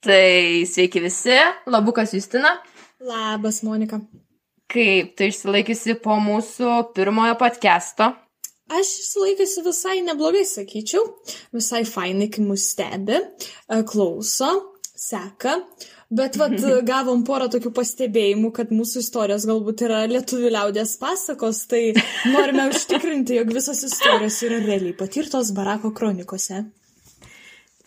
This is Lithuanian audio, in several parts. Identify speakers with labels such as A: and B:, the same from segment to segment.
A: Tai sveiki visi, labukas Justina.
B: Labas, Monika.
A: Kaip tu išsilaikysi po mūsų pirmojo podcast'o?
B: Aš išsilaikysiu visai neblogai, sakyčiau. Visai fainai, kai mus stebi, e, klauso, seka. Bet vat, gavom porą tokių pastebėjimų, kad mūsų istorijos galbūt yra lietuvių liaudės pasakos, tai norime užtikrinti, jog visos istorijos yra realiai patirtos Barako kronikose.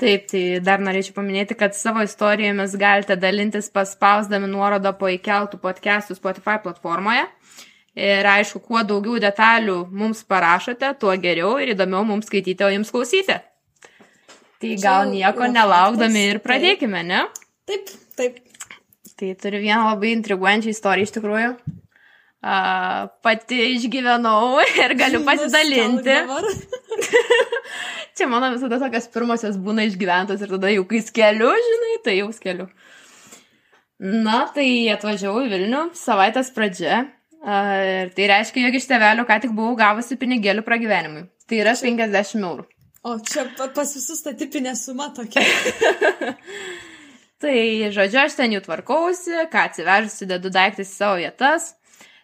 A: Taip, tai dar norėčiau paminėti, kad savo istorijomis galite dalintis paspausdami nuorodą po įkeltų podcastų Spotify platformoje. Ir aišku, kuo daugiau detalių mums parašote, tuo geriau ir įdomiau mums skaityti, o jums klausyti. Tai gal nieko nelaukdami ir pradėkime, ne?
B: Taip, taip.
A: Tai turiu vieną labai intriguojančią istoriją iš tikrųjų. Uh, pati išgyvenau ir galiu pasidalinti. Čia mano visada tokios pirmosios būna išgyventos ir tada jau kai skeliu, žinai, tai jau skeliu. Na, tai atvažiavau į Vilnių savaitės pradžia. Ir tai reiškia, jog iš tevelių ką tik buvau gavusi pinigėlių pragyvenimui. Tai yra 50 eurų.
B: O čia pas visus ta tipinė suma tokia.
A: tai, žodžiu, aš ten jau tvarkausi, ką atsivežusi, dedu daiktus į savo vietas.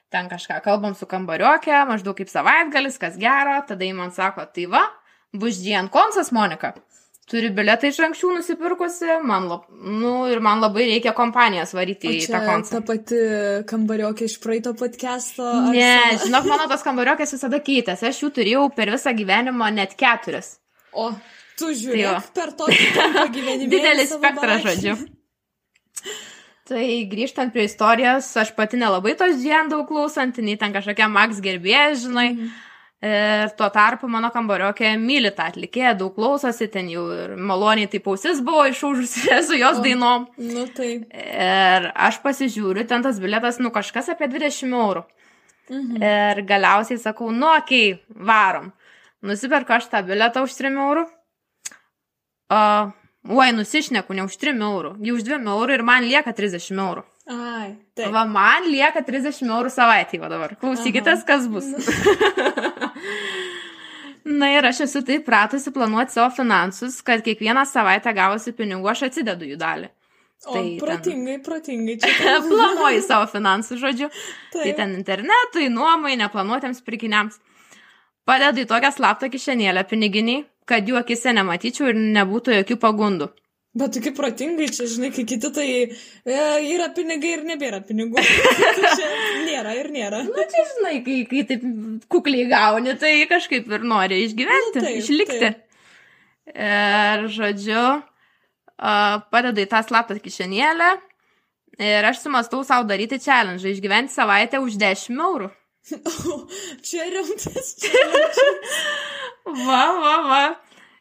A: Ten kažką kalbam su kambariokė, maždaug kaip savaitgalis, kas gero. Tada jį man sako, tai va, Buždien Konsas Monika. Turi biletą iš anksčiau nusipirkusi, man, lab, nu, ir man labai reikia kompanijas varyti į tą konsą.
B: Ta pati kambariokė iš praeito podcast'o.
A: Ne, sena... žinok, mano tas kambariokės visada keitėsi, aš jų turėjau per visą gyvenimą net keturis.
B: O, tu žiūri, tai per tokį gyvenimą.
A: Didelis spektras, žodžiu. Tai grįžtant prie istorijos, aš pati nelabai tos džien daug klausant, nei ten kažkokia Max gerbėja, žinai. Mm. Ir tuo tarpu mano kambariokė myli tą atlikėją, daug klausosi, ten jau ir maloniai taip ausis buvo išūžusi su jos o, dainom.
B: Nu tai.
A: Ir aš pasižiūriu, ten tas biletas, nu kažkas apie 20 eurų. Mhm. Ir galiausiai sakau, nu okei, okay, varom. Nusipirku aš tą biletą už 3 eurų. O, oi, nusišneku, ne už 3 eurų, jau už 2 eurų ir man lieka 30 eurų.
B: Ai, taip.
A: Va, man lieka 30 eurų savaitį va dabar. Klausykitės, kas bus. Na ir aš esu taip pratusi planuoti savo finansus, kad kiekvieną savaitę gavusi pinigų aš atsidedu jų dalį.
B: O, tai protingai, ten... protingai.
A: Planuoju savo finansus, žodžiu. Taip. Tai ten internetui, nuomai, neplanuotiems pirkiniams. Padedu į tokią slaptą kišenėlę piniginiai, kad jų akise nematyčiau ir nebūtų jokių pagundų.
B: Bet tu kaip protingai čia, žinai, kai kiti tai e, yra pinigai ir nebėra pinigų. čia nėra ir nėra.
A: Na, čia žinai, kai, kai taip kukliai gauni, tai kažkaip ir nori išgyventi, Na, taip, išlikti. Taip. Ir, žodžiu, padedu į tą slaptą kišenėlę ir aš sumastau savo daryti challenge, išgyventi savaitę už 10 eurų.
B: O, čia rimtas challenge.
A: va, va, va.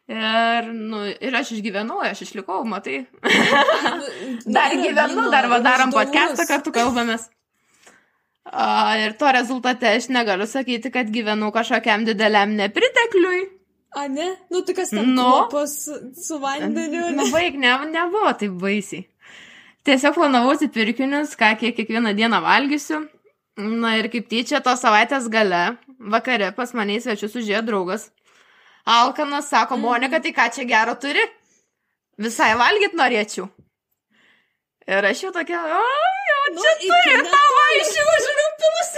A: Ir, nu, ir aš išgyvenau, aš išlikau, matai. dar gyvenu, dar va darom podcastą kartu kalbamės. A, ir to rezultate aš negaliu sakyti, kad gyvenu kažkokiam dideliam nepritekliui.
B: A, ne? Nu, tai kas ten nu, pas su vandeniu?
A: Nu, baig, ne, nebuvo taip baisiai. Tiesiog planavausi pirkinius, ką kiek kiekvieną dieną valgysiu. Na ir kaip tyčia, tos savaitės gale, vakare pas mane į svečius užėjo draugas. Alkanas sako, mm. Monika, tai ką čia gero turi? Visai valgyt norėčiau. Ir aš jau tokia, o, jau nu, čia turi ir tavo išsivažiavimpimus.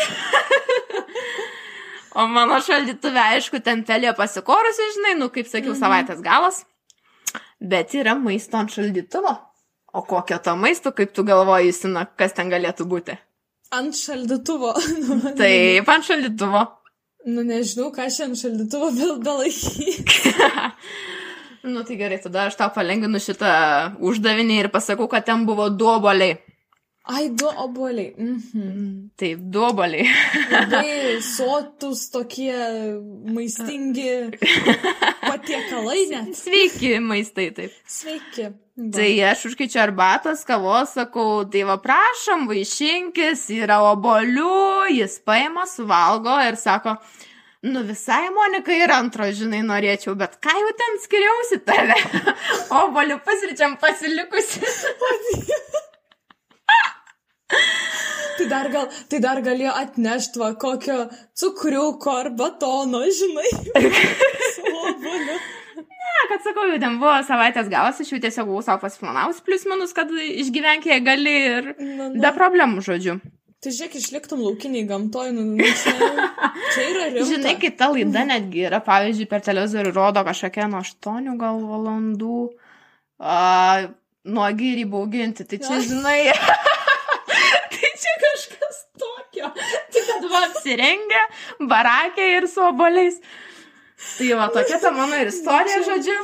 A: o mano šaldytuvė, aišku, ten pelė pasikorusi, žinai, nu, kaip sakiau, -hmm. savaitės galas. Bet yra maisto ant šaldytuvo. O kokio to maisto, kaip tu galvoji, Justina, kas ten galėtų būti?
B: Ant šaldytuvo.
A: Taip, ant šaldytuvo.
B: Nu, nežinau, ką šiandien šaldytuvo belaikyk.
A: nu, tai gerai, tada aš tau palengvinu šitą uždavinį ir pasakau, kad ten buvo du oboliai.
B: Ai, du oboliai. Mhm.
A: Taip, du oboliai.
B: Labai sotus, tokie maistingi patiekalai net.
A: Sveiki maistai, taip.
B: Sveiki.
A: Ba. Tai aš užkaičiu arbatos, kavos, sakau, tai va prašom, vaišinkis, yra obolių, jis paima, suvalgo ir sako, nu visai Monika ir antro, žinai, norėčiau, bet ką jau ten skiriausi tave? Obolių pasričiam pasilikusi.
B: Tai dar, gal, tai dar galėjo atnešti va kokio cukriuko ar batono, žinai. Oboliu
A: kad sakau, jau ten buvo savaitės galas, aš jau tiesiog buvau savo pasiplanavus, plus minus, kad išgyvenk jie gali ir
B: Na,
A: be
B: na.
A: problemų, žodžiu.
B: Tai žiūrėk, išliktum laukiniai gamtoj, nu, nu čia, čia yra rimta.
A: Žinai, kita laida netgi yra, pavyzdžiui, per televizorių rodo kažkokia nuo 8 gal valandų a, nuogi ir įbauginti. Tai čia, žinai, tai čia kažkas tokio. Tai kad va apsirengę, barakė ir su oboliais. Tai va, tokia ta mano ir istorija, žodžiu.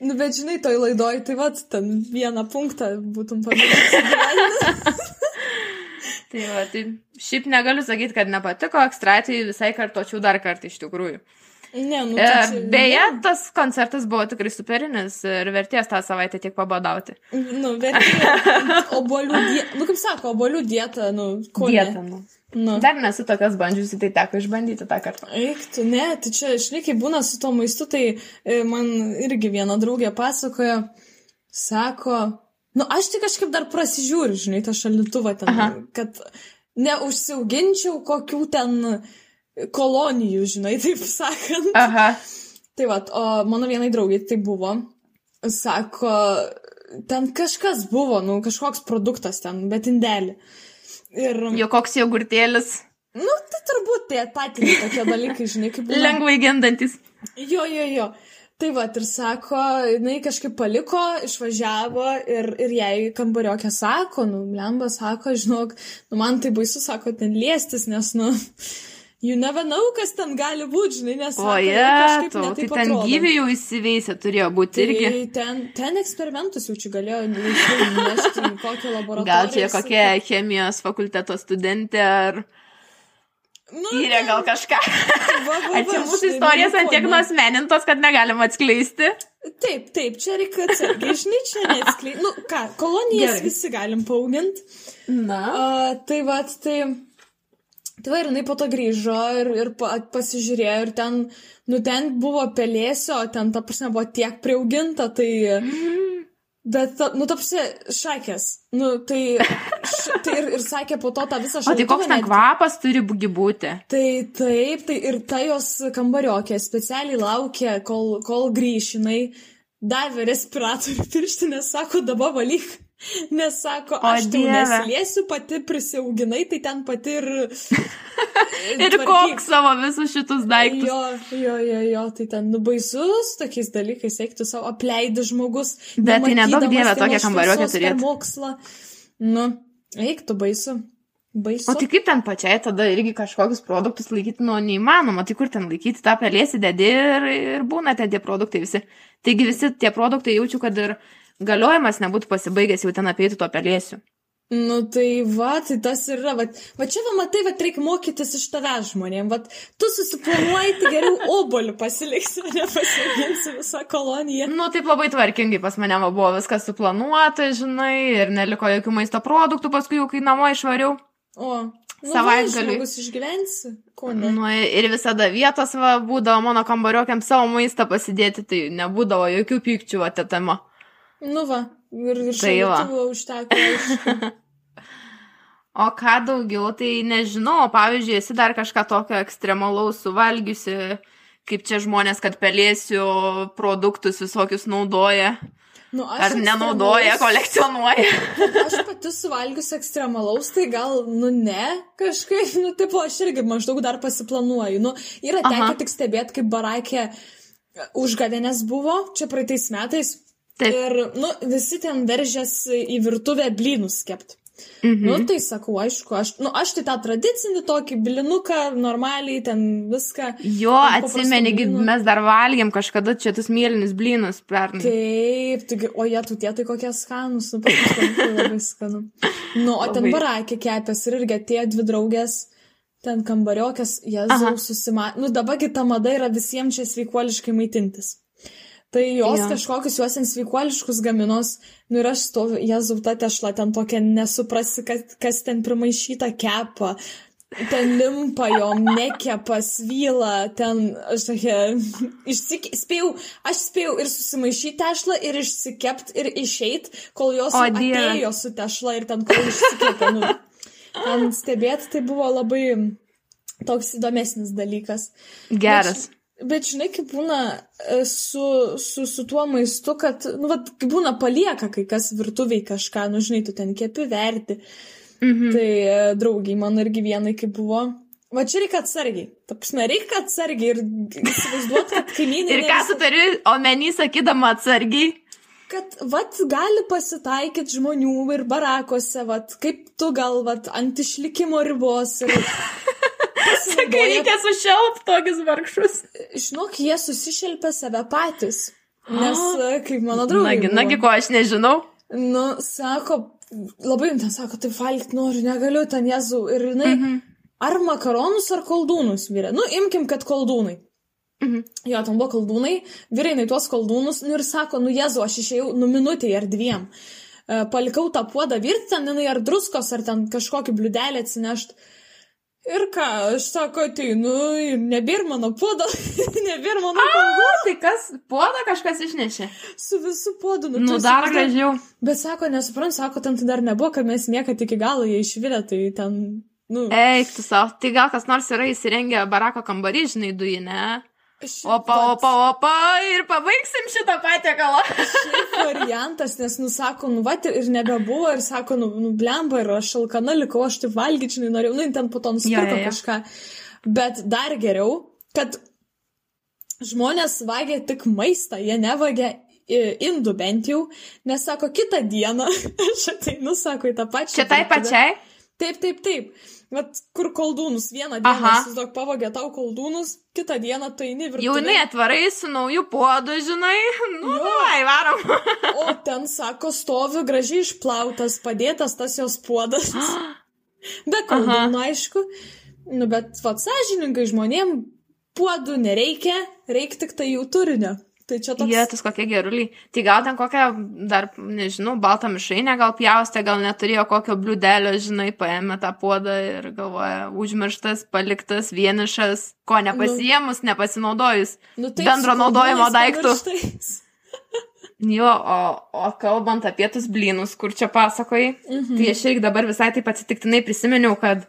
B: Nu, bet žinai, toj laidoj, tai va, ten vieną punktą būtum padaręs.
A: Tai va, tai šiaip negaliu sakyti, kad nepatiko, ekstra, tai visai kartočiau dar kartą iš tikrųjų.
B: ne, nu,
A: E,
B: čia,
A: Beje, tas koncertas buvo tikrai superinis ir verties tą savaitę tiek pabadauti.
B: Nu, vertė, obolių dieta, nu, kaip sako, obolių dieta, nu, ko ne?
A: Dieta, nu.
B: Nu.
A: Dar nesu tokias bandžiusi, tai teko išbandyti tą kartą.
B: Eik, tu, ne, tai čia, žinai, kai būna su to maistu, tai e, man irgi viena draugė pasakojo, sako, nu, aš tik kažkaip dar prasižiūriu, žinai, tą šalituvą ten,
A: Aha.
B: kad neužsiauginčiau kokių ten kolonijų, žinai, taip sakant.
A: Aha.
B: Tai va, o mano vienai draugiai tai buvo, sako, ten kažkas buvo, nu, kažkoks produktas ten, bet indelį. Ir,
A: Jo koks jogurtėlis.
B: nu, tai turbūt tie patys tokie dalykai, žinai, kaip būna.
A: Lengvai gendantis.
B: Jo, jo, jo. Tai va, ir sako, jinai kažkaip paliko, išvažiavo ir, ir jai kambariokė sako, nu, lemba sako, žinok, nu, man tai baisu, sako, ten liestis, nes, nu, you never know, kas ten gali būti, žinai, nes...
A: O je,
B: kažkaip
A: tu, tai ten
B: atrodo.
A: gyvi jau įsiveisę turėjo būti irgi.
B: Tai ten, ten eksperimentus jau čia galėjo nešti kokią laboratoriją.
A: Gal čia
B: ir
A: kokia chemijos fakulteto studentė ar
B: Nu,
A: tyrė gal kažką.
B: va,
A: mūsų
B: nu,
A: ant tiek
B: nu.
A: nuosmenintos, kad negalim atskleisti?
B: Taip, taip, čia reikia atsargiai, žinai, čia neatskleidžiu. Nu ką, kolonijas
A: Gerai.
B: visi galim paauginti.
A: Na.
B: Uh, tai va, tai... Tai va, ir jinai po to grįžo ir, ir pa, pasižiūrėjo ir ten, nu ten buvo pelėsio, ten ta prasme buvo tiek priauginta, tai... Bet, ta, nu, ta prasme, šakės. Nu, tai... Š, tai ir, ir sakė po to tą visą
A: O tai koks ten kvapas turi būti?
B: Tai taip, tai ir ta jos kambariokė specialiai laukė, kol, kol grįš, jinai davė respiratorių pirštinės, sako, dabar valyk. Nes sako, aš
A: Dieve.
B: nesiliesiu, pati prisiauginai, tai ten pati ir...
A: Ir koks savo visus šitus daiktus.
B: Jo, jo, jo, jo, tai ten nubaisus tokiais dalykais, eiktų savo apleidė žmogus.
A: Bet tai nedaug
B: nematydamas
A: dieve
B: dienos
A: tokią kambariukę
B: šviesos per
A: turėt.
B: mokslą. Nu, eiktų baisu. Baisu.
A: O tai kaip ten pačiai tada irgi kažkokius produktus laikyti, nu, neįmanoma, tai kur ten laikyti tą pelėsį, dedi ir, ir būna ten tie produktai visi. Taigi visi tie produktai jaučiu, kad ir galiojimas nebūtų pasibaigęs jau ten apeiti to pelėsiu.
B: Nu tai va, tai tas ir yra, va, va čia va matai, va reikia mokytis iš tavęs žmonėm, va tu susiplanuoji, tai geriau obolių pasiliksi, o ne pasiginsi visą koloniją.
A: Nu, taip labai tvarkingai pas mane va buvo viskas suplanuota, žinai, ir neliko jokių maisto produktų, paskui jau kai namo išvariau.
B: O, nu,
A: Savaitgaliui.
B: Žmogus išgyvensi, ko ne.
A: Nu, ir visada vietos va, būdavo mano kambariokiam savo maistą pasidėti, tai nebūdavo jokių pykčių atetama.
B: Nu va, ir, ir
A: Tai
B: šaldytuvo užteko. aišku.
A: O ką daugiau, tai nežinau, pavyzdžiui, esi dar kažką tokio ekstremalaus suvalgiusi, kaip čia žmonės, kad pelėsių produktus visokius naudoja,
B: Nu,
A: ar nenaudoja, kolekcionuoja.
B: Aš pati suvalgius ekstremalaus, tai gal, nu ne, kažkaip, nu, tipo, aš irgi maždaug dar pasiplanuoju. Nu, yra tekę tik stebėti, kaip barakė užgavenės buvo, čia praeitais metais.
A: Taip.
B: Ir, nu, visi ten veržės į virtuvę blynus kept.
A: Mhm.
B: Nu, tai sakau, aišku, aš, nu, aš tai tą tradicinį tokį blinuką, normaliai ten viską.
A: Jo, atsimeni, mes dar valgėm kažkada čia tus mėlynis blynus pernai.
B: Taip, taigi, o jie tu tie tai kokie skanus, nu, paprastai tai labai skanu. Nu, o ten barakė kepės ir irgi atėjo dvi draugės, ten kambariokės,
A: Aha.
B: jėzau susima. Nu, dabargi ta mada yra visiems čia sveikuoliškai maitintis. Tai jos
A: Jo.
B: kažkokius juos sveikuoliškus gaminos, nu ir aš stoviu, jėzau, ta tešla ten tokia nesuprasi, kas, kas ten primaišyta kepa. Ten limpa jom, nekepa, svyla, ten, aš tokia, išsik... spėjau, aš spėjau ir susimaišyti tešlą, ir išsikept, ir išeit, kol jos
A: O,
B: atėjo su tešla ir ten kol išsikepė. Nu, ten stebėti tai buvo labai toks įdomesnis dalykas.
A: Geras.
B: Bet, Bet žinai, kaip būna e, su, su, su tuo maistu, kad, nu, vat, kaip būna palieka kai kas virtuviai kažką, nu, žinai, tu ten kepi verti. Mhm. Tai e, draugiai man irgi vienai kaip buvo. Va čia reikia atsargiai. Tapsme, reikia atsargiai ir įsivaizduoti, kad kaimynai.
A: ir ką tu turi omeny sakydama atsargiai?
B: Kad, vat, gali pasitaikyti žmonių ir barakose, vat, kaip tu gal, vat, ant išlikimo ribos. Ir...
A: Sakai, reikia sušelpti tokius vargšus.
B: Žinok, jie susišelpia save patys. Nes, kaip mano draugai.
A: Nagi, nagi, ko aš nežinau.
B: Nu, sako, labai ten sako, tai valgyti noriu, negaliu ten jezu. Ir jinai, mhm. ar makaronus, ar koldūnus vyrė. Nu, imkim, kad koldūnai. Mhm. Jo, ten buvo koldūnai, vyrai tuos koldūnus, nu ir sako, nu jezu, aš išėjau, nu minutė ar dviem. Uh, palikau tą puodą virti, ten jinai ar druskos, ar ten kažkokį bliudelį atsinešti. Ir ką, aš sako, ateinu ir nebėr mano puodo, nebėr mano puodo.
A: Tai kas, puodą kažkas išnešė?
B: Su visų puodu,
A: nu, nu dar gražiau.
B: Bet sako, nesuprant, sako, ten tai dar nebuvo, kad mes niekad iki galo jie išvirė, tai ten, nu.
A: Eik, tu savo, tai gal kas nors yra įsirengę barako kambarį, žinai, dujinę. Opa, opa, opa, ir pabaigsim šitą patiekalą.
B: Variantas, nes, nu, sako, nu, va, ir nebebuvo, ir sako, nu, nu blemba, ir aš alkana likau, aš tai valgyčiai norėjau, nu, ten po to nusipirko ja, ja, ja. kažką. Bet dar geriau, kad žmonės vagia tik maistą, jie nevagia indų bent jau, nes sako, kitą dieną aš ateinu, sako, į tą pačią.
A: Čia tai pačiai?
B: Taip, taip, taip. Vat kur koldūnus vieną dieną, įsivaizduok, pavogė tau koldūnus, kitą dieną tai nevirtuvė.
A: Jau jinai atvarai su nauju puodu, žinai, nu, vai, varom.
B: o ten, sako, stovi gražiai išplautas, padėtas tas jos puodas. Be koldūnų, aišku. Nu, bet, va, sąžininkai žmonėm puodų nereikia, reikia tik tai jų turinio. Tai čia toks.
A: Jėtus kokie geruliai. Tai gal ten kokią dar, nežinau, baltą mišrainę gal pjaustė, gal neturėjo kokio bliudelio, žinai, paėmė tą puodą ir galvoja, užmirštas, paliktas, vienišas, ko nepasiemus, nu, nepasinaudojus. Nu, taip, bendro naudojimo daiktų. Jo, o, o kalbant apie tus blynus, kur čia pasakoji, mhm. tai aš irgi dabar visai taip atsitiktinai prisiminiau, kad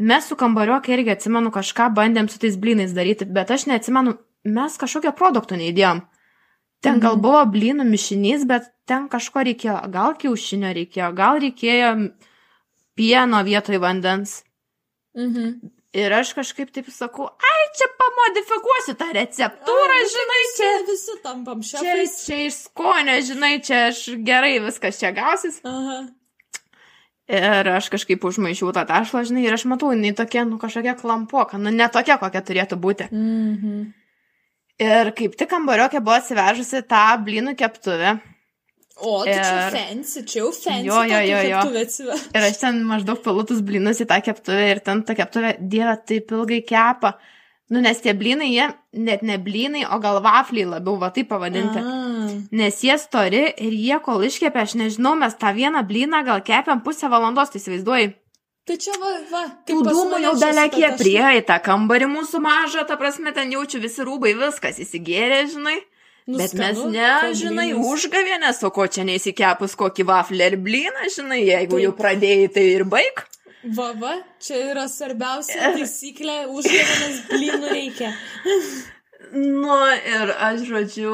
A: mes su kambariokai irgi atsimenu kažką bandėm su tais blynais daryti, bet aš neatsimenu, mes kažkokio produkto neįdėjom. Ten mhm. gal buvo blynų mišinys, bet ten kažko reikėjo. Gal kiaušinio reikėjo, gal reikėjo pieno vietoj vandens.
B: Mhm.
A: Ir aš kažkaip taip sakau, ai, čia pamodifikuosiu tą receptūrą, ai, žinai, čia.
B: Visi tampam šefais.
A: Čia, čia iš skonio, žinai, čia aš gerai viskas čia gausis.
B: Aha.
A: Ir aš kažkaip užmaišiau tą tašlą, žinai, ir aš matau, jinai tokia, nu, kažkokia klampoka, nu, ne tokia, kokia turėtų būti.
B: Mhm.
A: Ir kaip tik kambariokė buvo atsivežusi tą blynų keptuvę.
B: O, tai ir... čia fancy, čia jau fancy. Jo, jo, jo, jo.
A: Ir aš ten maždaug palutus blynus į tą keptuvę ir ten ta keptuvė, dieve, taip ilgai kepa. Nu, nes tie blynai, jie net ne blynai, o gal vafliai labiau, va taip pavadinti.
B: A.
A: Nes jie stori ir jie kol iškepė, aš nežinau, mes tą vieną blyną gal kepiam pusę valandos, tai įsivaizduoji.
B: Tai čia va, va,
A: kaip dūmų jau dalekė prie į tą kambarį mūsų mažą, ta prasme, ten jaučiu visi rūbai, viskas įsigėrė, žinai. Nu, Bet mes ne, žinai, užgavėnės, o ko čia neįsikepus kokį vaflį ar blyną, žinai, jeigu Taip. jau pradėjai, tai ir baig.
B: Va, va, čia yra svarbiausia taisyklė, užgavėnės blynų reikia.
A: Nu, ir aš, žodžiu,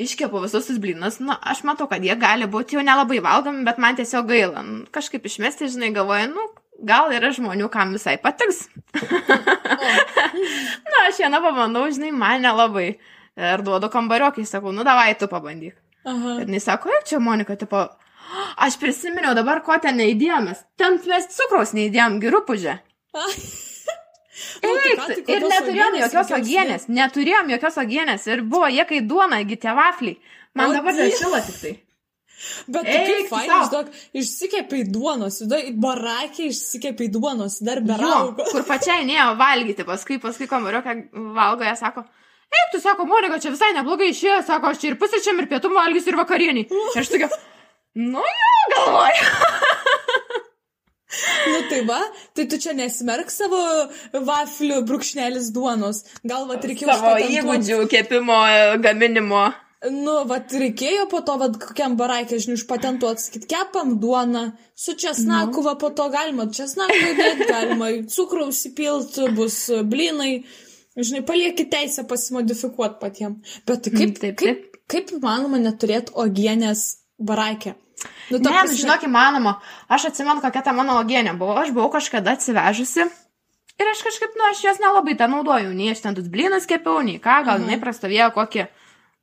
A: iškepu visus tus blynus. Nu, aš matau, kad jie gali būti jau nelabai valgomi, bet man tiesiog gaila. Nu, kažkaip išmesti, žinai, galvoju, nu, gal yra žmonių, kam visai patiks. Na, aš vieną pabandau, žinai, man nelabai. Ir duodu kambariokai, sakau, nu davai, tu pabandyk.
B: Aha.
A: Ir jis sako, čia Monika, tipo, aš prisiminiau dabar, ko ten neįdėjomės. Ten mes cukraus neįdėjom, girupužę.
B: Nu, tai ką,
A: tai ir neturėjom jokios agienės, neturėjom jokios agienės ir buvo jie kai duona, gite vafliai. Man o dabar dar šila tik tai.
B: Bet tu kaip fainai, žinok, išsikepiai duonos, į barakį išsikepiai duonos, dar be raugo.
A: Kur pačiai neėjo valgyti, paskui, paskui kambarioką valgo, jie sako, eik, tu sako, Monika, čia visai neblogai išėjo, sako, aš čia ir pusryčiam, ir pietum valgysiu, ir vakarienį. Ir aš tokia, nu jo, galvoju.
B: Nu tai va, tai tu čia nesmerk savo vaflių brūkšnelis duonos. Gal va, reikėjo
A: savo įgūdžių kepimo, gaminimo.
B: Nu, vat reikėjo po to, vat kokiam baraikė, žinai, išpatentuoti, sakyti, kepam duoną, su česnaku, nu. va po to galima česnaku įdėti, galima cukraus įpilti, bus blinai, Žinai, palieki teisę pasimodifikuoti patiem. Bet tai kaip,
A: Mm, taip,
B: kaip, kaip įmanoma neturėti ogienės barakę? Nu,
A: Ne, nu, žinok, įmanoma. Aš atsimenu, kokia ta mano ogienė buvo. Aš buvau kažkada atsivežusi. Ir aš kažkaip, nu, aš jos nelabai ten naudoju. Nei aš ten tus blynus kepiau, nei ką, gal
B: Mhm.
A: jinai prastovėjo kokį,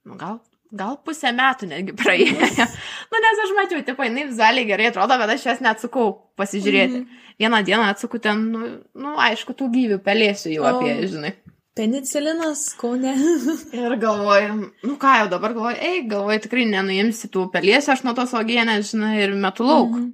A: nu, gal, gal pusę metų netgi praėjo. nu, nes aš mačiau, tipo, jinai vizualiai gerai atrodo, bet aš jos neatsukau pasižiūrėti.
B: Mhm.
A: Vieną dieną atsuku ten, nu, nu aišku, tų gyvių pelėsiu jau
B: O.
A: apie, žinai.
B: Penicilinas, ko ne?
A: Ir galvoju, nu ką jau dabar galvoju, ei, galvoju, tikrai nenuimsi tų pelėsių, aš nuo tos ogienės, žinai, ir metu lauk.
B: Mhm.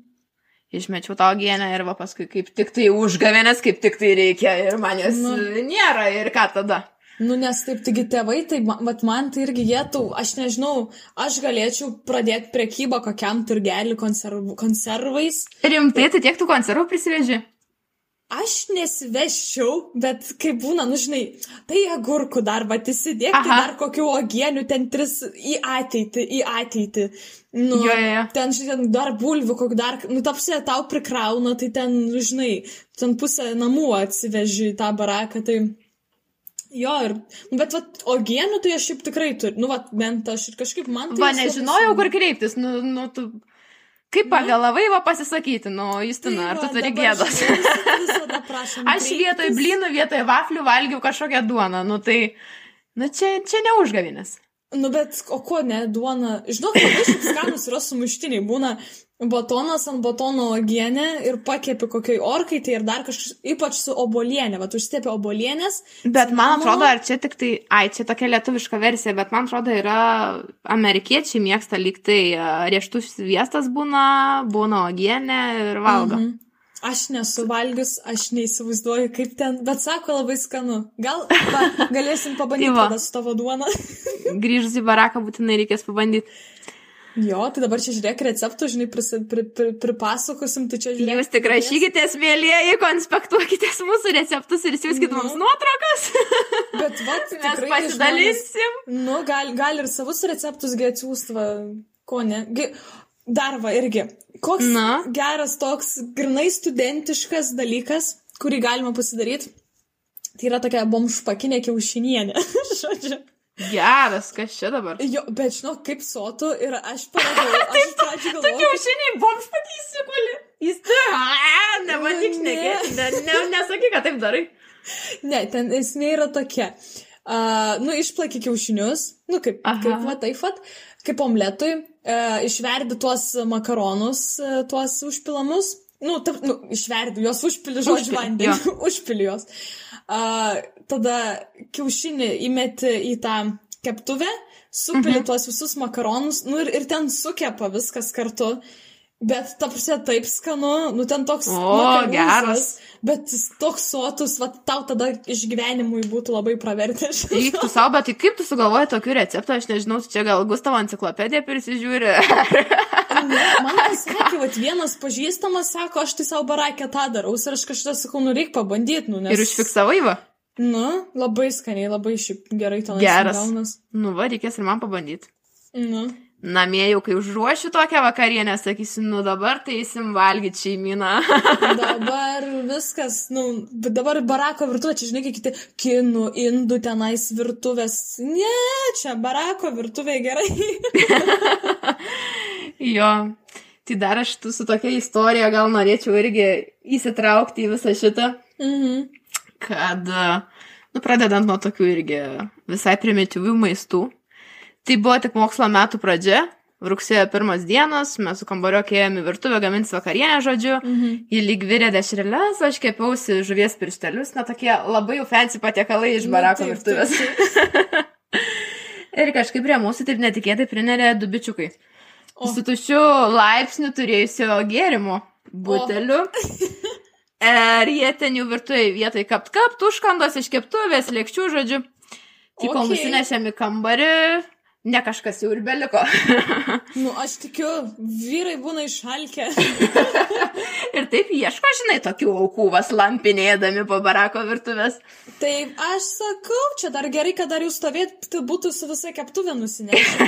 A: Išmečiau tą uogienę ir va paskui kaip tik tai užgavėnės, kaip tik tai reikia ir man jos
B: Nu.
A: nėra ir ką tada.
B: Nu, nes taip, taigi tėvai, tai vat man tai irgi jie tau, aš nežinau, aš galėčiau pradėti prekybą kokiam turgelį konserv, konservais.
A: Rimtai, tai tiek tų konservų prisiveži?
B: Aš nesiveščiau, bet kaip būna, nu žinai, tai agurkų dar, va, įsidėk, tai
A: Aha.
B: dar kokių ogienių, ten tris į ateitį, į ateitį. Nu,
A: Jo, jo,
B: ten, žinai, dar bulvių, kokių dar, nu, tapsė, tau prikrauna, tai ten, žinai, ten pusę namų atsiveži į tą baraką, tai... Jo, ir, bet, va, ogienių tai aš šiaip tikrai turiu, nu, va, bent aš ir kažkaip man tai...
A: Va, nežinojau, kur kreiptis. Nu, nu, tu... Kaip pagalavai va pasisakyti, nu, Justina, ar tu
B: va,
A: turi gėdos? Aš vietoj blynų, vietoj vaflių valgiau kažkokią duoną, nu tai, nu čia, čia neužgavinės.
B: Nu, bet, o ko ne, duona. Žinok, labai šiaip skanus yra sumuštiniai. Būna batonas ant batono ogienė ir pakepi kokiai orkai, tai ir dar kažkas, ypač su obolienė. Vat užstėpia obolienės.
A: Bet man atrodo, ar čia tik tai, ai, čia tokia lietuviška versija, bet man atrodo, yra amerikiečiai mėgsta lyg tai e, rieštus sviestas būna, būna ogienė ir valgo. Mhm.
B: Aš nesu valgius, aš neįsivaizduoju, kaip ten, bet sako labai skanu. Gal va, galėsim pabandyti
A: va.
B: tada su tavo duona.
A: Grįžus į baraką būtinai reikės pabandyti.
B: Jo, tai dabar čia žiūrėk receptų, žinai, prisi, pri, pri, pripasakosim, tai čia žiūrėk.
A: Jūs tik rašykitės, mėlyjeji, konspektuokitės mūsų receptus ir siūskit mums
B: Nu.
A: nuotraukas.
B: Bet va,
A: Mes
B: tikrai žmonės-
A: pasidalinsim.
B: Nu, gal, gal ir savus receptus gi atsiųst, va, ko ne. Dar va, irgi. Koks
A: Na?
B: geras toks grinai studentiškas dalykas, kurį galima pasidaryti. Tai yra tokia bomšpakinė kiaušinienė. Žodžiu.
A: Geras, kas čia dabar?
B: Jo, bet žinau, kaip sotu ir aš pagalvojau, aš iš pradžių
A: Tu
B: galvojau.
A: kiaušiniai boms patysi, kuli. Jis tu, nematyk
B: Nu,
A: šnekėti, ne, ne, nesakyk, kad taip darai.
B: Ne, ten esmė yra tokia. Uh, nu, išplaki kiaušinius, nu, kaip,
A: Aha.
B: kaip va, taip pat, kaip omletui, uh, išverdi tuos makaronus, uh, tuos užpilamus, nu, ta, nu išverdi, juos užpili, žodžiu, vandenį, užpili juos. Uh, tada kiaušinį įmeti į tą keptuvę, supili
A: Mhm.
B: tuos visus makaronus, nu, ir, ir ten sukepa viskas kartu. Bet, ta prasme, taip skanu, nu ten toks
A: O,
B: makarūzas,
A: geras.
B: Bet toks sotus, va, tau tada išgyvenimui būtų labai pravertę.
A: Eik tu savo, bet tai kaip tu sugalvoji tokių receptų, aš nežinau, čia gal Gustavo enciklopediją prisižiūri.
B: Man pasakė, va, vienas pažįstamas sako, aš tai savo barakę tą darau. Ir aš kažkada sakau, nu reikia pabandyti, nu, nes...
A: Ir užfiksavai va.
B: Nu, labai skaniai, labai šiaip gerai ten
A: Geras.
B: gaunas.
A: Nu va, reikės ir man pabandyti.
B: Nu.
A: Namie jau, kai užruošiu tokią vakarienę, sakysiu, nu dabar tai eisim valgyti šeiminą.
B: Dabar viskas, nu, dabar barako virtuvė, čia žinai, kiti kinų, indų tenais virtuvės. Ne, čia barako virtuvė gerai.
A: jo. Tai dar aš su tokia istorija gal norėčiau irgi įsitraukti į visą šitą,
B: Mhm.
A: kad, nu, pradedant nuo tokių irgi visai primityvių maistų. Tai buvo tik mokslo metų pradžia, rugsėjo pirmos dienos, mes su kambario kėjome į virtuvę gaminti vakarienę, žodžiu,
B: Mhm.
A: į lyg virė dešreles, aš kepiausi žuvies pirštelius, na tokie labai jau fancy patiekalai iš
B: Nu,
A: barako
B: taip,
A: virtuvės.
B: taip,
A: Ir kažkaip prie mūsų taip netikėtai prinerė du bičiukai.
B: O.
A: Su tušiu laipsniu turėjusio gėrimo buteliu. Ir jie ten jau virtuvėje vietoj kapt kapt, užkandos iš keptuvės, lėkščių, žodžiu. Tai kol
B: Okei.
A: nusinešėm į kambarį, ne kažkas jau ir beliko.
B: Nu, aš tikiu, vyrai būna išalkę.
A: ir taip ieško, žinai, tokių aukų vas lampinėdami po barako virtuvės.
B: Tai aš sakau, čia dar gerai, kad dar jūs stovėt, tai būtų su visai keptuvė nusinešę.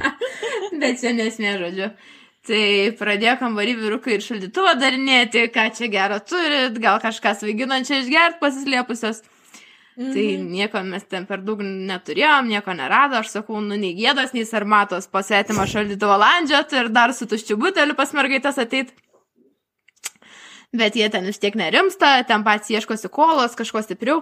A: Bet čia nesmė, žodžiu. Tai pradėjo kambarį vyrukai ir šaldytuvą darinėti, ką čia gero turit, gal kažką svaiginančią išgert pasislėpusios. Mhm. Tai nieko mes ten per daug neturėjom, nieko nerado, aš sakau, nu nei gėdas, nei sarmatos, pasėtimą šaldytuvo landžiat ir dar su tuščiu buteliu pas mergaitės ateit. Bet jie ten vis tiek nerimsta, ten pats ieškosi kolos, kažko stipriau.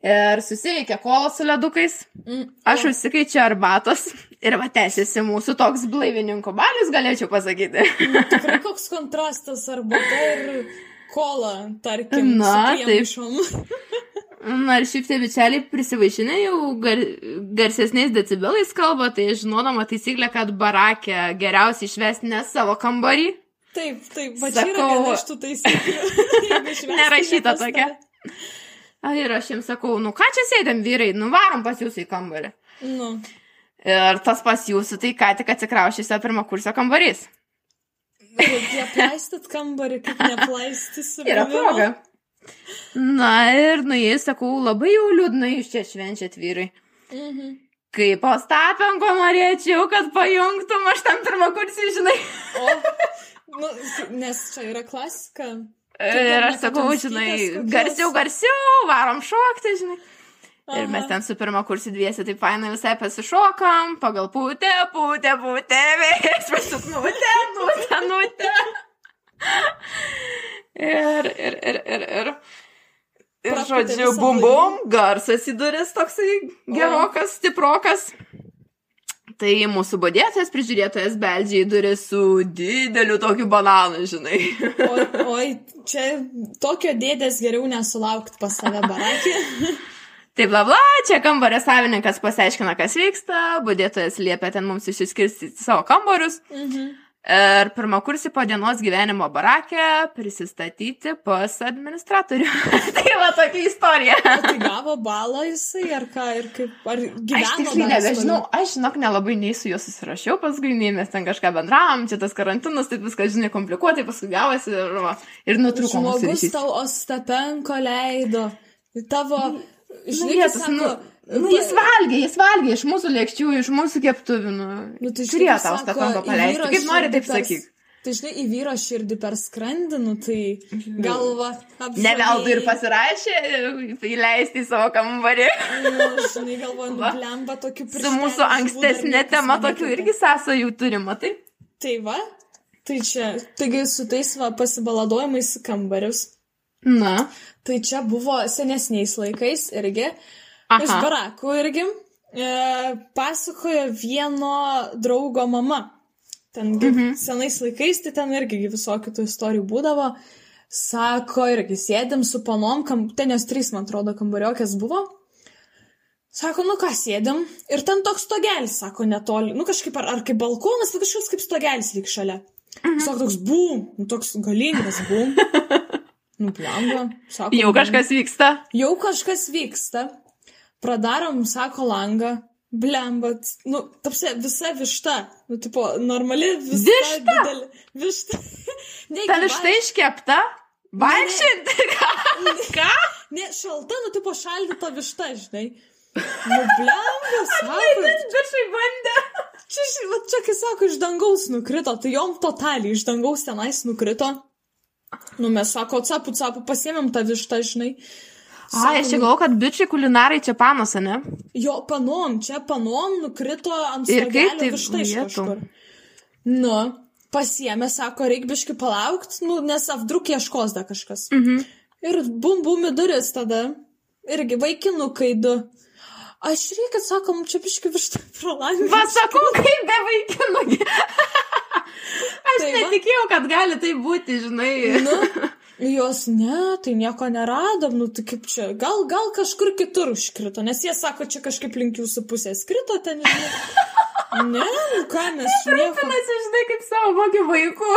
A: Ir susiveikia kolos su ledukais.
B: Mm,
A: Aš užsikaičiu arbatos ir va tęsiasi mūsų toks blaivininko balius, galėčiau pasakyti.
B: Tikrai koks kontrastas arbata ir kola, tarkim,
A: Na, taip. Na ir šiaip tie bičialiai prisivaišinę jau gar, garsesniais decibelais kalba, tai žinodama taisyklę, kad barakė geriausiai išvesti ne savo kambarį.
B: Taip, taip, va čia yra viena iš tų taisyklių.
A: Nerašyta tokia. Ir aš jiems sakau, nu ką čia sėdėm vyrai, nuvarom pas jūsų į kambarį.
B: Nu,
A: Ir tas pas jūsų, tai ką tik atsikraušysio pirmą kursio kambarys.
B: reikia plaistyt kambarį, kaip neplaistysi.
A: Yra proga. Na ir nu jis, sakau, labai jau liūdnai jūs čia švenčiat vyrai.
B: Mhm.
A: Kaip pastapenko norėčiau, kad pajungtum, aš tam pirmą kursį, žinai.
B: O, nu, nes čia yra klasika.
A: Ir aš sakau, žinai,
B: kokios?
A: garsiau, garsiau, varom šokti, žinai. Ir mes
B: Aha.
A: ten su pirmą kursį dviesi taip fainai visai pasišokam, pagal pūtę, pūtę, pūtę, vėjas, pasuknutę, nutę, nutę. Ir, ir, ir, ir, ir. Ir žodžiu, bum bum, garsas į duris toksai gerokas, stiprokas. Tai mūsų bodėtojas, prižiūrėtojas beldžia į duris su dideliu tokiu bananu, žinai.
B: Oi, oi, čia tokio dėdės geriau nesulaukt pas save barakį.
A: Tai bla bla, čia kambario savininkas pasiaiškina, kas vyksta, budėtojas liepia ten mums išsiskirstyti savo kambarius.
B: Mhm.
A: Ir pirmą kursį po dienos gyvenimo barakė prisistatyti pas administratorių. tai va tokia istorija.
B: Tai gavo balą jisai, ar ką, ir kaip, ar gyveno
A: Aš tiksliai nebežinau, aš žinok nelabai nei su juo susirašiau paskui, nei mes ten kažką bendravom, čia tas karantinas, taip viskas, žinai, komplikuotai, paskui gavosi ir, ir nutrūko
B: Žmogus tau Ostapenko leido. Tavo,
A: Nu,
B: žinai,
A: Jėzus,
B: sako,
A: nu, nu, jis valgė, jis valgė iš mūsų lėkščių, iš mūsų keptuvių. Nu,
B: Nu, tai kaip
A: tau statomą
B: į
A: paleisti. Kaip nori, taip
B: per-
A: sakyk.
B: Tai žinai, į vyro širdį per skrandinų, tai galva apžvalgiai.
A: Ne veltui ir pasirašė įleisti į savo kambarį.
B: Nu, žinai, galvoju, nublemba tokiu
A: Su mūsų ankstesnė tema tokių irgi sąsajų turima. Tai
B: Tai va, tai čia, taigi su tais va pasibaladojimais kambarius.
A: Na.
B: Tai čia buvo senesniais laikais irgi. Iš
A: Aha.
B: barakų irgi. E, pasakojo vieno draugo mama. Ten mhm. senais laikais, tai ten irgi visokių tų istorijų būdavo. Sako, irgi sėdim su panom, kam, ten jos trys, man atrodo, kambariokės buvo. Sako, nu ką sėdim. Ir ten toks stogelis, sako, netoli. Nu kažkaip ar, ar kaip balkonas, bet kažkoks kaip stogelis lyg šalia. Mhm. Sako, toks bum, nu toks galingas bum. Nu, blemba. Sako,
A: Jau
B: bum.
A: kažkas vyksta.
B: Jau kažkas vyksta. Pradarom, sako, langą. Blembat. Nu, tapsi, visa višta. Nu, tipo, normali visa.
A: Višta?
B: Didelė. Višta. Ne,
A: iš tai iškepta. Vaikščiant. Ką?
B: Ne, šalta, nu, tipo, šaldyta višta, žinai. Nu, blemba, sako.
A: Bišai bandė.
B: Čia, va, čia, kai sako, iš dangaus nukrito, tai jom totaliai iš dangaus tenais nukrito. Nu, mes sako, capu, capu, pasiemėm tą vištą, žinai.
A: Ai, aš čia galvoju, kad bičiai kulinarai čia panuose, ne?
B: Jo, panom, čia panom nukrito ant
A: Ir kaip taip
B: višta iš kažkur. Nu, pasiemė, sako, reik biški palaukti, nu, nes avdruk ieškos da kažkas.
A: Mhm.
B: Ir bum bum į duris tada. Irgi vaikinukai du. Aš reikia, sakom, čia biški višta pro langą.
A: Pasakau, kaip be vaikinų. Aš
B: Tai
A: netikėjau, kad gali tai būti, žinai.
B: Nu, jos, ne, tai nieko neradom, nu, tai kaip čia, gal, gal kažkur kitur užkrito, nes jie sako, čia kažkaip link jūsų pusės krito ten, žinai. Ne, nu ką mes nieko.
A: Rūpinasi, žinai, kaip savo kokį vaikų.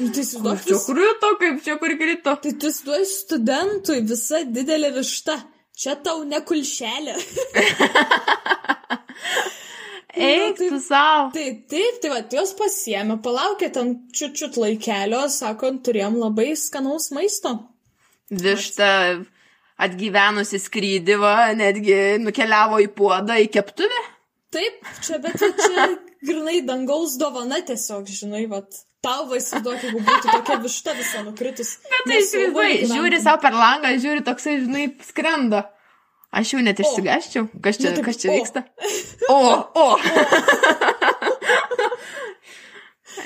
B: Nu, tai įsivaizduok,
A: Čia krito, kaip čia kur krito.
B: Tai tu duosi studentui visa didelė višta. Čia tau ne kulšelė.
A: Eik tu savo.
B: Tai taip, tai va, jos pasiemė, palaukė ten čiut-čiut laikelio, sako, turėjom labai skanaus maisto.
A: Višta atgyvenusi skrydį, va, netgi nukeliavo į puodą, į keptuvę.
B: Taip, čia, bet čia grinai dangaus dovana tiesiog, žinai, va. Tau vaizduok, jeigu būtų tokia višta visa nukritus.
A: Bet tai įsivaizduoji, žiūri savo per langą, žiūri toksai, žinai, skrenda. Aš jau net išsigaščiau, kas čia, kas čia vyksta. O, o.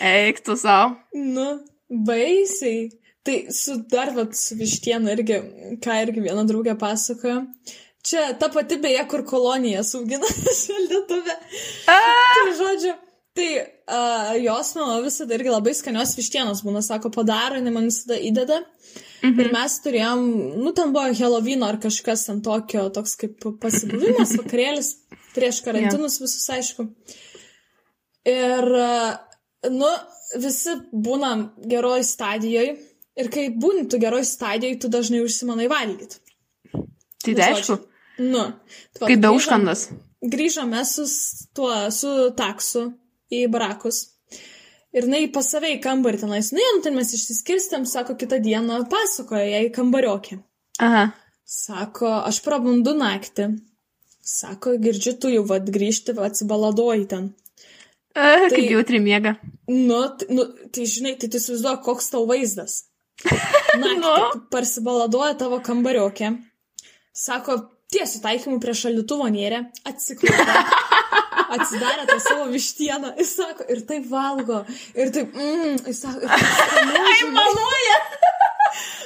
A: Eik tu savo.
B: Nu, baisiai. Tai su dar, vat, su vištiena irgi, ką irgi viena draugė pasakojo. Čia ta pati beje, kur kolonija saugina šaldytuvę. Tai žodžiu, tai uh, jos mama visada irgi labai skanios vištienos būna, sako, padaro, jinai man visada įdeda. Mhm. Ir mes turėjom, nu, ten buvo Helovino ar kažkas ten tokio, toks kaip pasibuvimas, vakarėlis, prieš karantinus yeah. visus, aišku. Ir, nu, visi būnam geroj stadijoje. Ir kai būni tu geroj stadijoje, tu dažnai užsimanai valgyti.
A: Tai tai aišku,
B: Nu, tai va,
A: kaip be užkandas.
B: grįžome su tuo, su taksu į barakus. Ir jinai pas save į kambarį tenais nuėjom, ten mes išsiskirstėm, sako, kitą dieną pasakoja jai kambariokė.
A: Aha.
B: Sako, aš prabundu naktį. Sako, girdžiu, tu jau vad grįžti, atsibaladoji ten.
A: E, kaip
B: Tai-
A: jautri miega.
B: Nu, nu, tai žinai, tai tu įsivaizduoji, koks tau vaizdas. Naktį
A: Nu.
B: nu. parsibaladoja tavo kambariokė. Sako, tiesiu taikymu prie šaldytuvo nėrė, atsikvėpė. Atsidarė tą savo vištieną, jis sako, ir taip valgo, ir taip, mm, jis sako, ir taip žinai.
A: Manuoja.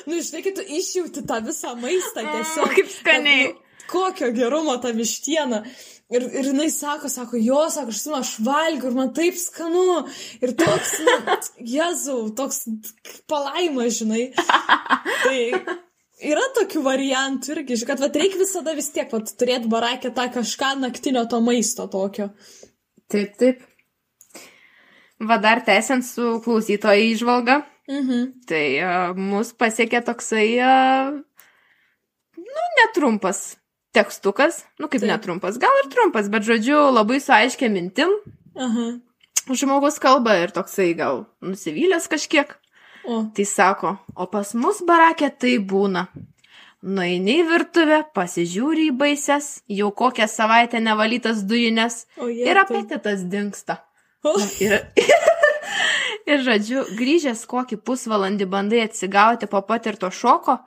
B: Nu, žinai, tu išjauti tą visą maistą tiesiog.
A: kaip skaniai.
B: kad, Nu, kokio gerumo ta vištiena. Ir, ir jinai sako, sako, jo, sako, aš, žinau, aš valgiu ir man taip skanu. Ir toks, nu, jezau, toks palaima, žinai. Tai yra tokių variantų irgi, kad vat, reikia visada vis tiek vat, turėti barakę tą kažką naktinio to maisto tokio.
A: Taip, taip. Va dar tęsiant su klausytojo išvalga,
B: Mhm.
A: tai uh, mus pasiekė toksai, uh, nu, netrumpas tekstukas, nu kaip
B: Taip.
A: netrumpas, gal ir trumpas, bet žodžiu, labai su aiškia mintim.
B: Aha.
A: Žmogus kalba ir toksai gal nusivylęs kažkiek.
B: O,
A: Tai sako, o pas mus barakė tai būna. Nueini į virtuvę, pasižiūri į baises, jau kokią savaitę nevalytas dujines
B: o jie.
A: ir apetitas dinksta.
B: O,
A: Ir, ir žodžiu, grįžęs kokį pusvalandį bandai atsigauti po patirto šoko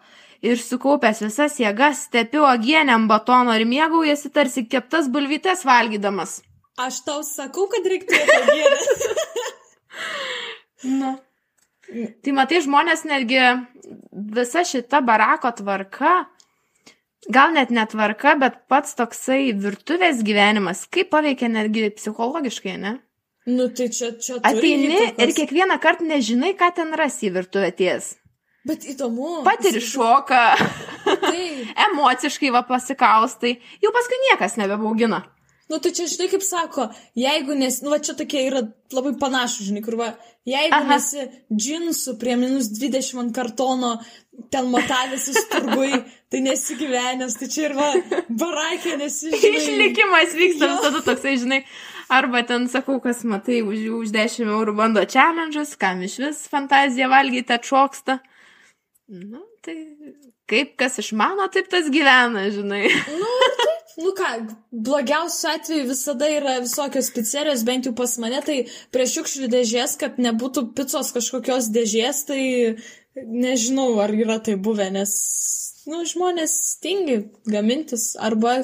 A: ir sukaupęs visas jėgas stepiu agieniam batono ir mėgaujasi tarsi keptas bulvytės valgydamas.
B: aš tau sakau, kad reiktų gėrį.
A: Na. Tai matai, žmonės netgi visa šita barako tvarka, gal net netvarka, bet pats toksai virtuvės gyvenimas, kaip paveikia netgi psichologiškai, ne?
B: Nu, tai čia, čia.
A: Ateini ir kiekvieną kartą nežinai, ką ten rasi į virtuvę ties.
B: Bet įdomu.
A: Patiri šoką,
B: Taip.
A: emociškai va pasikaustai, jau paskui niekas nebebaugina.
B: Nu, tai čia, žinai, kaip sako, jeigu nes, nu, va čia tokie yra labai panašus, žinai, kur va, jeigu
A: Aha.
B: Nesi džinsų prie minus 20 ant kartono, ten matavęsis turgui, tai nesigyvenęs, tai čia ir va, barakė nesi, žinai.
A: Išlikimas vyksta visada toksai, žinai. Arba ten sakau, kas matai, už, už 10 eurų bando challenge'us, kam iš vis fantazija valgyti atšoksta. Nu, tai kaip kas išmano, taip tas gyvena, žinai.
B: Nu ką, blogiausiu atveju visada yra visokios pizzerijos, bent jau pas mane, tai prie šiukšlių dėžės, kad nebūtų picos kažkokios dėžės, tai nežinau, ar yra tai buvę, nes, nu, žmonės tingi gamintis arba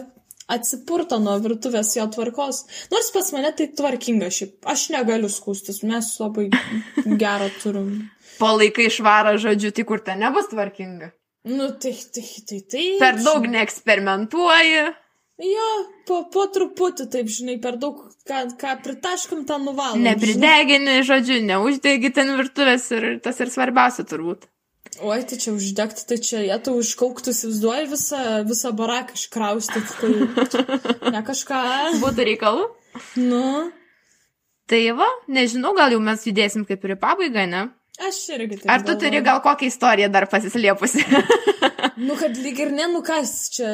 B: atsipurto nuo virtuvės jo tvarkos. Nors pas mane tai tvarkinga šiaip. Aš negaliu skūstis, mes labai gerą turim.
A: Po laikai švarą žodžiu, tai kur ten nebus tvarkinga.
B: Nu, tai, tai, tai, tai.
A: Per daug neeksperimentuoji.
B: Jo, po, po truputį, taip, žinai, per daug, ką, ką pritaškam, tą nuvalom. žinai.
A: Nepridegini, žodžiu, neuždegi ten virtuvės ir tas ir svarbiausia turbūt.
B: Oi, tai čia uždegti, tai čia jie tau iškauktus įsivaizduoji visą, visą baraką iškraustyti, tai ne kažką.
A: Būtų reikalų.
B: Nu,
A: Tai va, nežinau, gal jau mes judėsim kaip ir į pabaigą, ne?
B: Aš irgi tai.
A: Ar tu turi gal kokią istoriją dar pasislėpusi?
B: Nu, kad lyg ir ne, nu kas čia.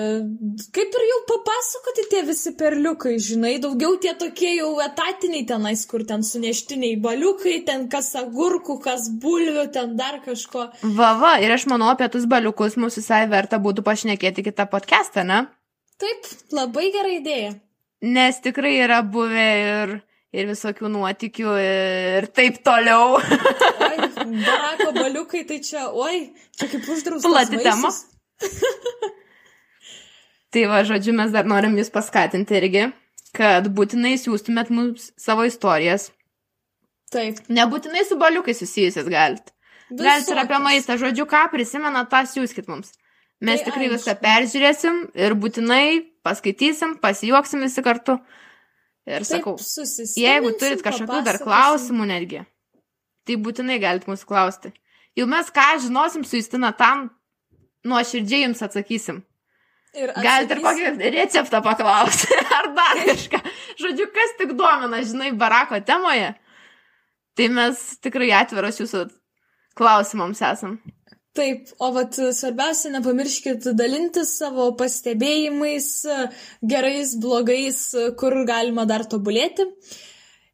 B: Kaip ir jau papasakoti tie visi perliukai, žinai, daugiau tie tokie jau etatiniai tenais, kur ten suneštiniai baliukai, ten kas agurkų, kas bulvių, ten dar kažko.
A: Va, va, ir aš manau apie tus baliukus mūsų visai verta būtų pašnekėti kitą podcastą, ne?
B: Taip, labai gera idėja.
A: Nes tikrai yra buvę ir, ir visokių nuotikių ir taip toliau.
B: Oi, barako baliukai, tai čia, oi, čia kaip uždraustas.
A: Plati tema. Tai va, žodžiu, mes dar norim jūs paskatinti irgi, kad būtinai siūstumėt mums savo istorijas.
B: Taip.
A: Nebūtinai su baliukais susijusias galit. Galit ir apie maistą, žodžiu, ką prisimena, tą siūskit mums. Mes
B: Tai
A: tikrai viską
B: aišku.
A: peržiūrėsim ir būtinai paskaitysim, pasijuoksim visi kartu. Ir
B: Taip,
A: sakau, jeigu turit kažkokių dar klausimų netgi, tai būtinai galite mūsų klausti. Jau mes ką žinosim su Justina tam, nuoširdžiai jums atsakysim.
B: Ir
A: Galite ir
B: atsakysim-
A: kokį receptą paklausti, ar dar kažką. Žodžiu, kas tik domina, žinai, barako temoje. Tai mes tikrai atviras jūsų klausimams esam.
B: Taip, o vat svarbiausia, nepamirškit dalintis savo pastebėjimais, gerais, blogais, kur galima dar tobulėti.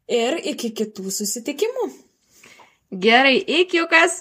B: Ir iki kitų susitikimų.
A: Gerai, iki kas.